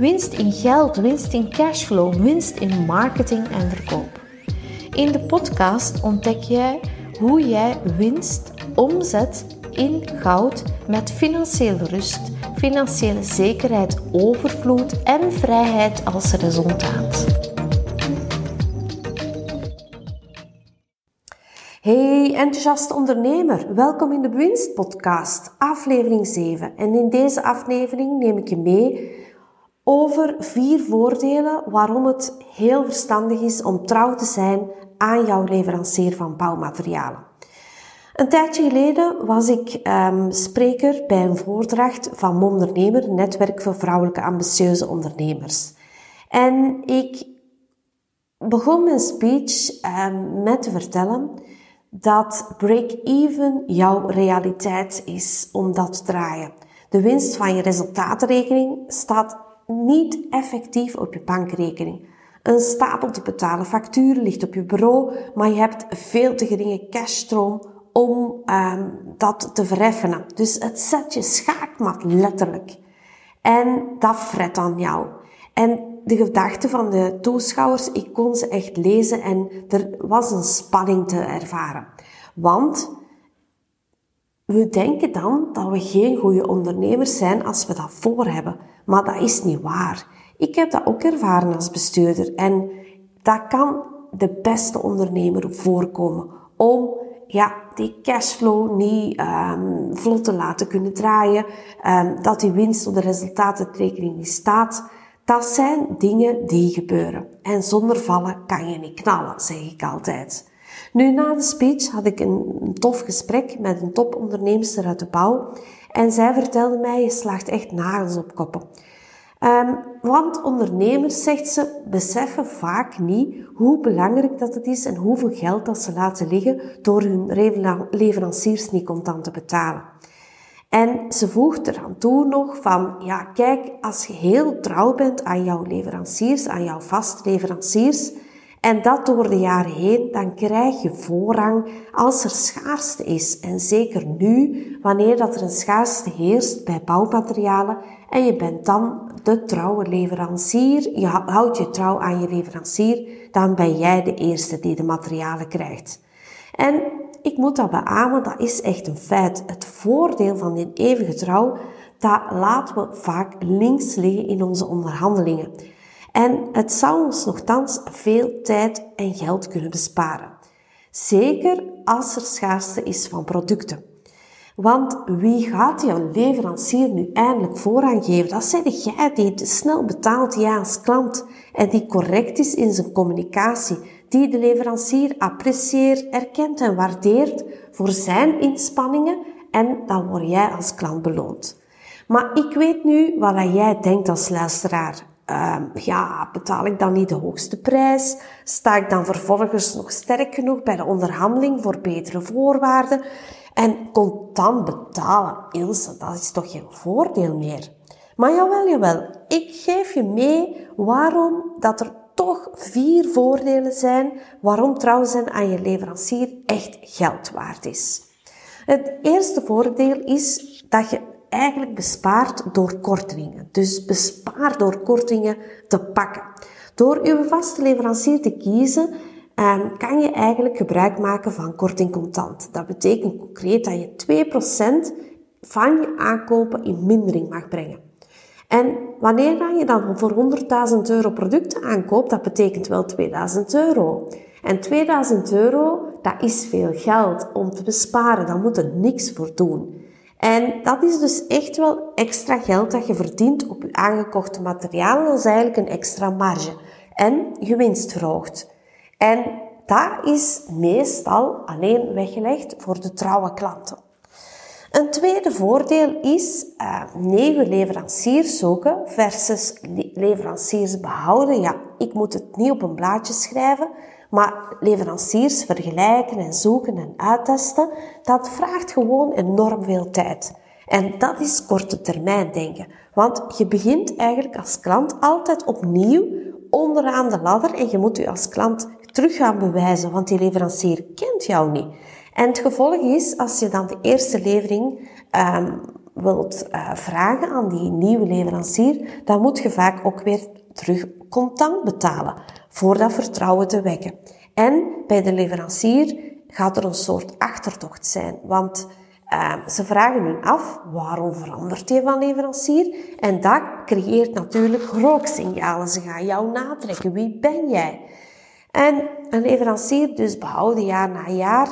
winst in geld, winst in cashflow, winst in marketing en verkoop. In de podcast ontdek jij hoe jij winst omzet in goud met financiële rust, financiële zekerheid, overvloed en vrijheid als resultaat. Hey enthousiaste ondernemer, welkom in de Winst Podcast, aflevering 7. En in deze aflevering neem ik je mee over vier voordelen waarom het heel verstandig is om trouw te zijn aan jouw leverancier van bouwmaterialen. Een tijdje geleden was ik um, spreker bij een voordracht van Mondernemer, Netwerk voor Vrouwelijke Ambitieuze Ondernemers. En ik begon mijn speech um, met te vertellen dat break-even jouw realiteit is om dat te draaien. De winst van je resultatenrekening staat niet effectief op je bankrekening. Een stapel te betalen facturen ligt op je bureau, maar je hebt veel te geringe cashstroom om um, dat te vereffenen. Dus het zet je schaakmat letterlijk. En dat fret aan jou. En de gedachten van de toeschouwers, ik kon ze echt lezen en er was een spanning te ervaren. Want we denken dan dat we geen goede ondernemers zijn als we dat voor hebben. Maar dat is niet waar. Ik heb dat ook ervaren als bestuurder. En dat kan de beste ondernemer voorkomen. Om ja, die cashflow niet um, vlot te laten kunnen draaien. Um, dat die winst op de resultatenrekening niet staat. Dat zijn dingen die gebeuren. En zonder vallen kan je niet knallen, zeg ik altijd. Nu, na de speech had ik een, tof gesprek met een topondernemster uit de bouw. En zij vertelde mij, je slaagt echt nagels op koppen. Um, want ondernemers, zegt ze, beseffen vaak niet hoe belangrijk dat het is en hoeveel geld dat ze laten liggen door hun leveranciers niet contant te betalen. En ze voegt eraan toe nog van, ja kijk, als je heel trouw bent aan jouw leveranciers, aan jouw vaste leveranciers, en dat door de jaren heen, dan krijg je voorrang als er schaarste is. En zeker nu, wanneer dat er een schaarste heerst bij bouwmaterialen en je bent dan de trouwe leverancier, je houdt je trouw aan je leverancier, dan ben jij de eerste die de materialen krijgt. En ik moet dat beamen, dat is echt een feit. Het voordeel van die eeuwige trouw, dat laten we vaak links liggen in onze onderhandelingen. En het zou ons nogthans veel tijd en geld kunnen besparen. Zeker als er schaarste is van producten. Want wie gaat jouw leverancier nu eindelijk voorrang geven? Dat zijn jij die snel betaalt, ja als klant. En die correct is in zijn communicatie. Die de leverancier apprecieert, erkent en waardeert voor zijn inspanningen. En dan word jij als klant beloond. Maar ik weet nu wat jij denkt als luisteraar. Uh, ja, betaal ik dan niet de hoogste prijs? Sta ik dan vervolgens nog sterk genoeg bij de onderhandeling voor betere voorwaarden? En contant betalen, Ilse, dat is toch geen voordeel meer? Maar jawel, jawel, ik geef je mee waarom dat er toch vier voordelen zijn waarom trouw zijn aan je leverancier echt geld waard is. Het eerste voordeel is dat je eigenlijk bespaart door kortingen. Dus bespaar door kortingen te pakken. Door uw vaste leverancier te kiezen, ehm, kan je eigenlijk gebruik maken van korting contant. Dat betekent concreet dat je 2% van je aankopen in mindering mag brengen. En wanneer je dan voor 100.000 euro producten aankoopt, dat betekent wel 2000 euro. En 2000 euro, dat is veel geld om te besparen. Daar moet er niks voor doen. En dat is dus echt wel extra geld dat je verdient op je aangekochte materialen. Dat is eigenlijk een extra marge. En je winst verhoogt. En dat is meestal alleen weggelegd voor de trouwe klanten. Een tweede voordeel is uh, nieuwe leveranciers zoeken versus leveranciers behouden. Ja, ik moet het niet op een blaadje schrijven, maar leveranciers vergelijken en zoeken en uittesten, dat vraagt gewoon enorm veel tijd. En dat is korte termijn denken. Want je begint eigenlijk als klant altijd opnieuw onderaan de ladder en je moet je als klant terug gaan bewijzen, want die leverancier kent jou niet. En het gevolg is, als je dan de eerste levering um, wilt uh, vragen aan die nieuwe leverancier, dan moet je vaak ook weer terug contant betalen voor dat vertrouwen te wekken. En bij de leverancier gaat er een soort achtertocht zijn, want uh, ze vragen hun af, waarom verandert je van leverancier? En dat creëert natuurlijk rooksignalen. Ze gaan jou natrekken. Wie ben jij? En een leverancier dus behouden jaar na jaar,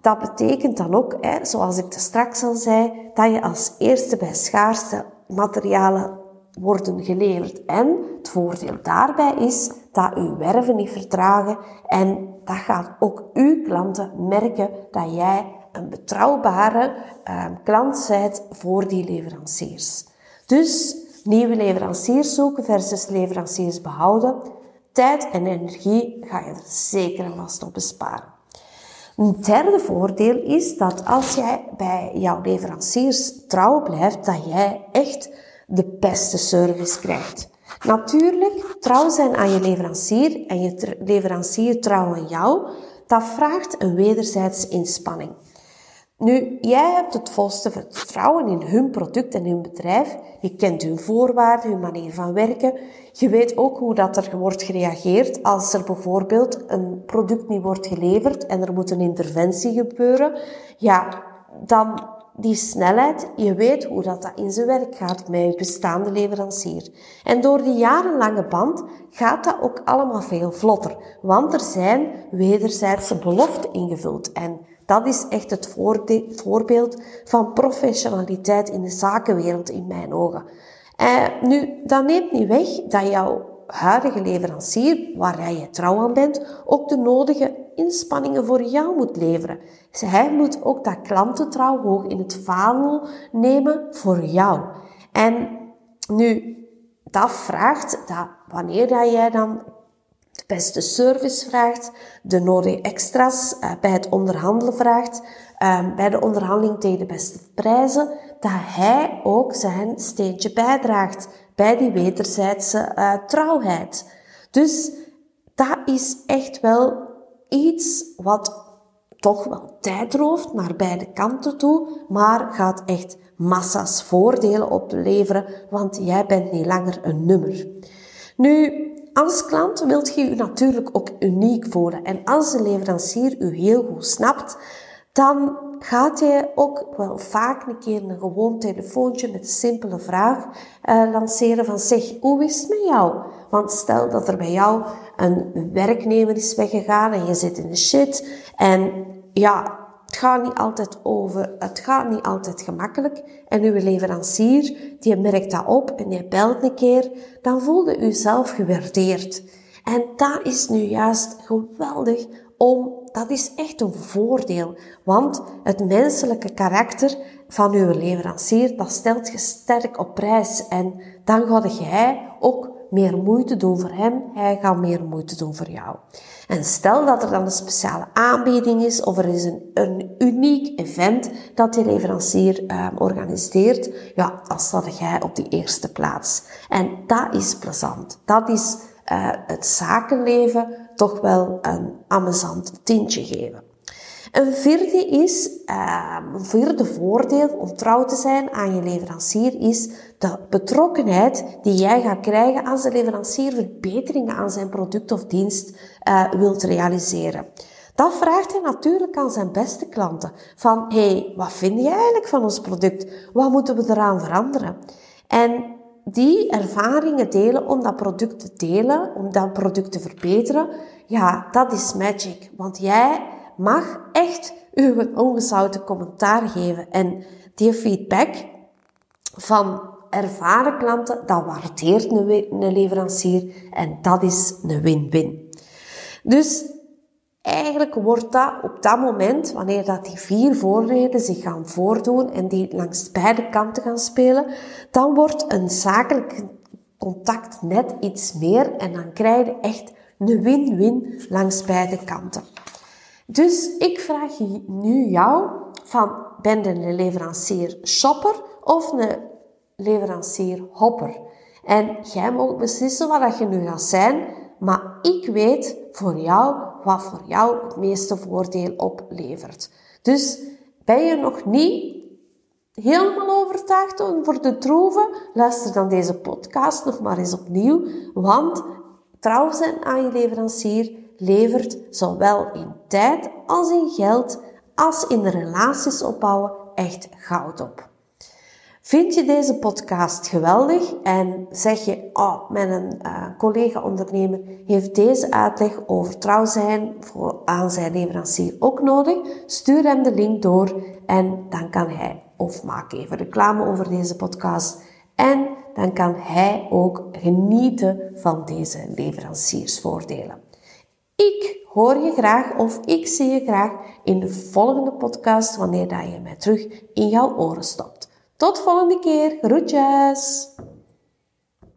dat betekent dan ook, hè, zoals ik er straks al zei, dat je als eerste bij schaarste materialen worden geleverd. En het voordeel daarbij is dat uw werven niet vertragen en dat gaat ook uw klanten merken dat jij een betrouwbare uh, klant bent voor die leveranciers. Dus nieuwe leveranciers zoeken versus leveranciers behouden. Tijd en energie ga je er zeker en vast op besparen. Een derde voordeel is dat als jij bij jouw leveranciers trouw blijft, dat jij echt de beste service krijgt. Natuurlijk, trouw zijn aan je leverancier en je leverancier trouw aan jou, dat vraagt een wederzijdse inspanning. Nu, jij hebt het volste vertrouwen in hun product en hun bedrijf. Je kent hun voorwaarden, hun manier van werken. Je weet ook hoe dat er wordt gereageerd als er bijvoorbeeld een product niet wordt geleverd en er moet een interventie gebeuren. Ja, dan die snelheid, je weet hoe dat, dat in zijn werk gaat met je bestaande leverancier. En door die jarenlange band gaat dat ook allemaal veel vlotter, want er zijn wederzijdse beloften ingevuld. En dat is echt het voorbeeld van professionaliteit in de zakenwereld in mijn ogen. Eh, nu, dat neemt niet weg dat jouw huidige leverancier, waar je trouw aan bent, ook de nodige inspanningen voor jou moet leveren. Hij moet ook dat klantentrouw hoog in het vaandel nemen voor jou. En nu, dat vraagt dat wanneer jij dan de beste service vraagt, de nodige extra's uh, bij het onderhandelen vraagt, uh, bij de onderhandeling tegen de beste prijzen, dat hij ook zijn steentje bijdraagt bij die wederzijdse uh, trouwheid. Dus dat is echt wel iets wat toch wel tijd rooft naar beide kanten toe, maar gaat echt massa's voordelen opleveren, want jij bent niet langer een nummer. Nu, als klant wilt je je natuurlijk ook uniek voelen. En als de leverancier u heel goed snapt, dan gaat hij ook wel vaak een keer een gewoon telefoontje met een simpele vraag uh, lanceren van zeg, hoe is het met jou? Want stel dat er bij jou een werknemer is weggegaan en je zit in de shit en ja, het gaat niet altijd over, het gaat niet altijd gemakkelijk. En uw leverancier, die merkt dat op en die belt een keer, dan voelde u zelf gewaardeerd. En dat is nu juist geweldig om, dat is echt een voordeel. Want het menselijke karakter van uw leverancier, dat stelt je sterk op prijs. En dan ga jij ook meer moeite doen voor hem, hij gaat meer moeite doen voor jou. En stel dat er dan een speciale aanbieding is of er is een, uniek event dat die leverancier uh, organiseert, ja, dan staat jij op die eerste plaats. En dat is plezant. Dat is uh, het zakenleven toch wel een amusant tintje geven. Een vierde is, uh, een vierde voordeel om trouw te zijn aan je leverancier is de betrokkenheid die jij gaat krijgen als de leverancier verbeteringen aan zijn product of dienst uh, wilt realiseren. Dat vraagt hij natuurlijk aan zijn beste klanten. Van, hey, wat vind je eigenlijk van ons product? Wat moeten we eraan veranderen? En die ervaringen delen om dat product te delen, om dat product te verbeteren, ja, dat is magic. Want jij mag echt uw ongezouten commentaar geven. En die feedback van ervaren klanten, dat waardeert een leverancier en dat is een win-win. Dus eigenlijk wordt dat op dat moment, wanneer dat die vier voordelen zich gaan voordoen en die langs beide kanten gaan spelen, dan wordt een zakelijk contact net iets meer en dan krijg je echt een win-win langs beide kanten. Dus ik vraag nu jou van, ben je een leverancier shopper of een leverancier hopper? En jij mag beslissen wat je nu gaat zijn, maar ik weet voor jou wat voor jou het meeste voordeel oplevert. Dus ben je nog niet helemaal overtuigd voor de troeven? Luister dan deze podcast nog maar eens opnieuw, want trouw zijn aan je leverancier levert zowel in als in geld, als in relaties opbouwen echt goud op. Vind je deze podcast geweldig en zeg je, oh, mijn uh, collega-ondernemer heeft deze uitleg over trouw zijn voor, aan zijn leverancier ook nodig? Stuur hem de link door en dan kan hij, of maak even reclame over deze podcast, en dan kan hij ook genieten van deze leveranciersvoordelen. Ik hoor je graag of ik zie je graag in de volgende podcast wanneer dat je mij terug in jouw oren stopt. Tot volgende keer. Groetjes!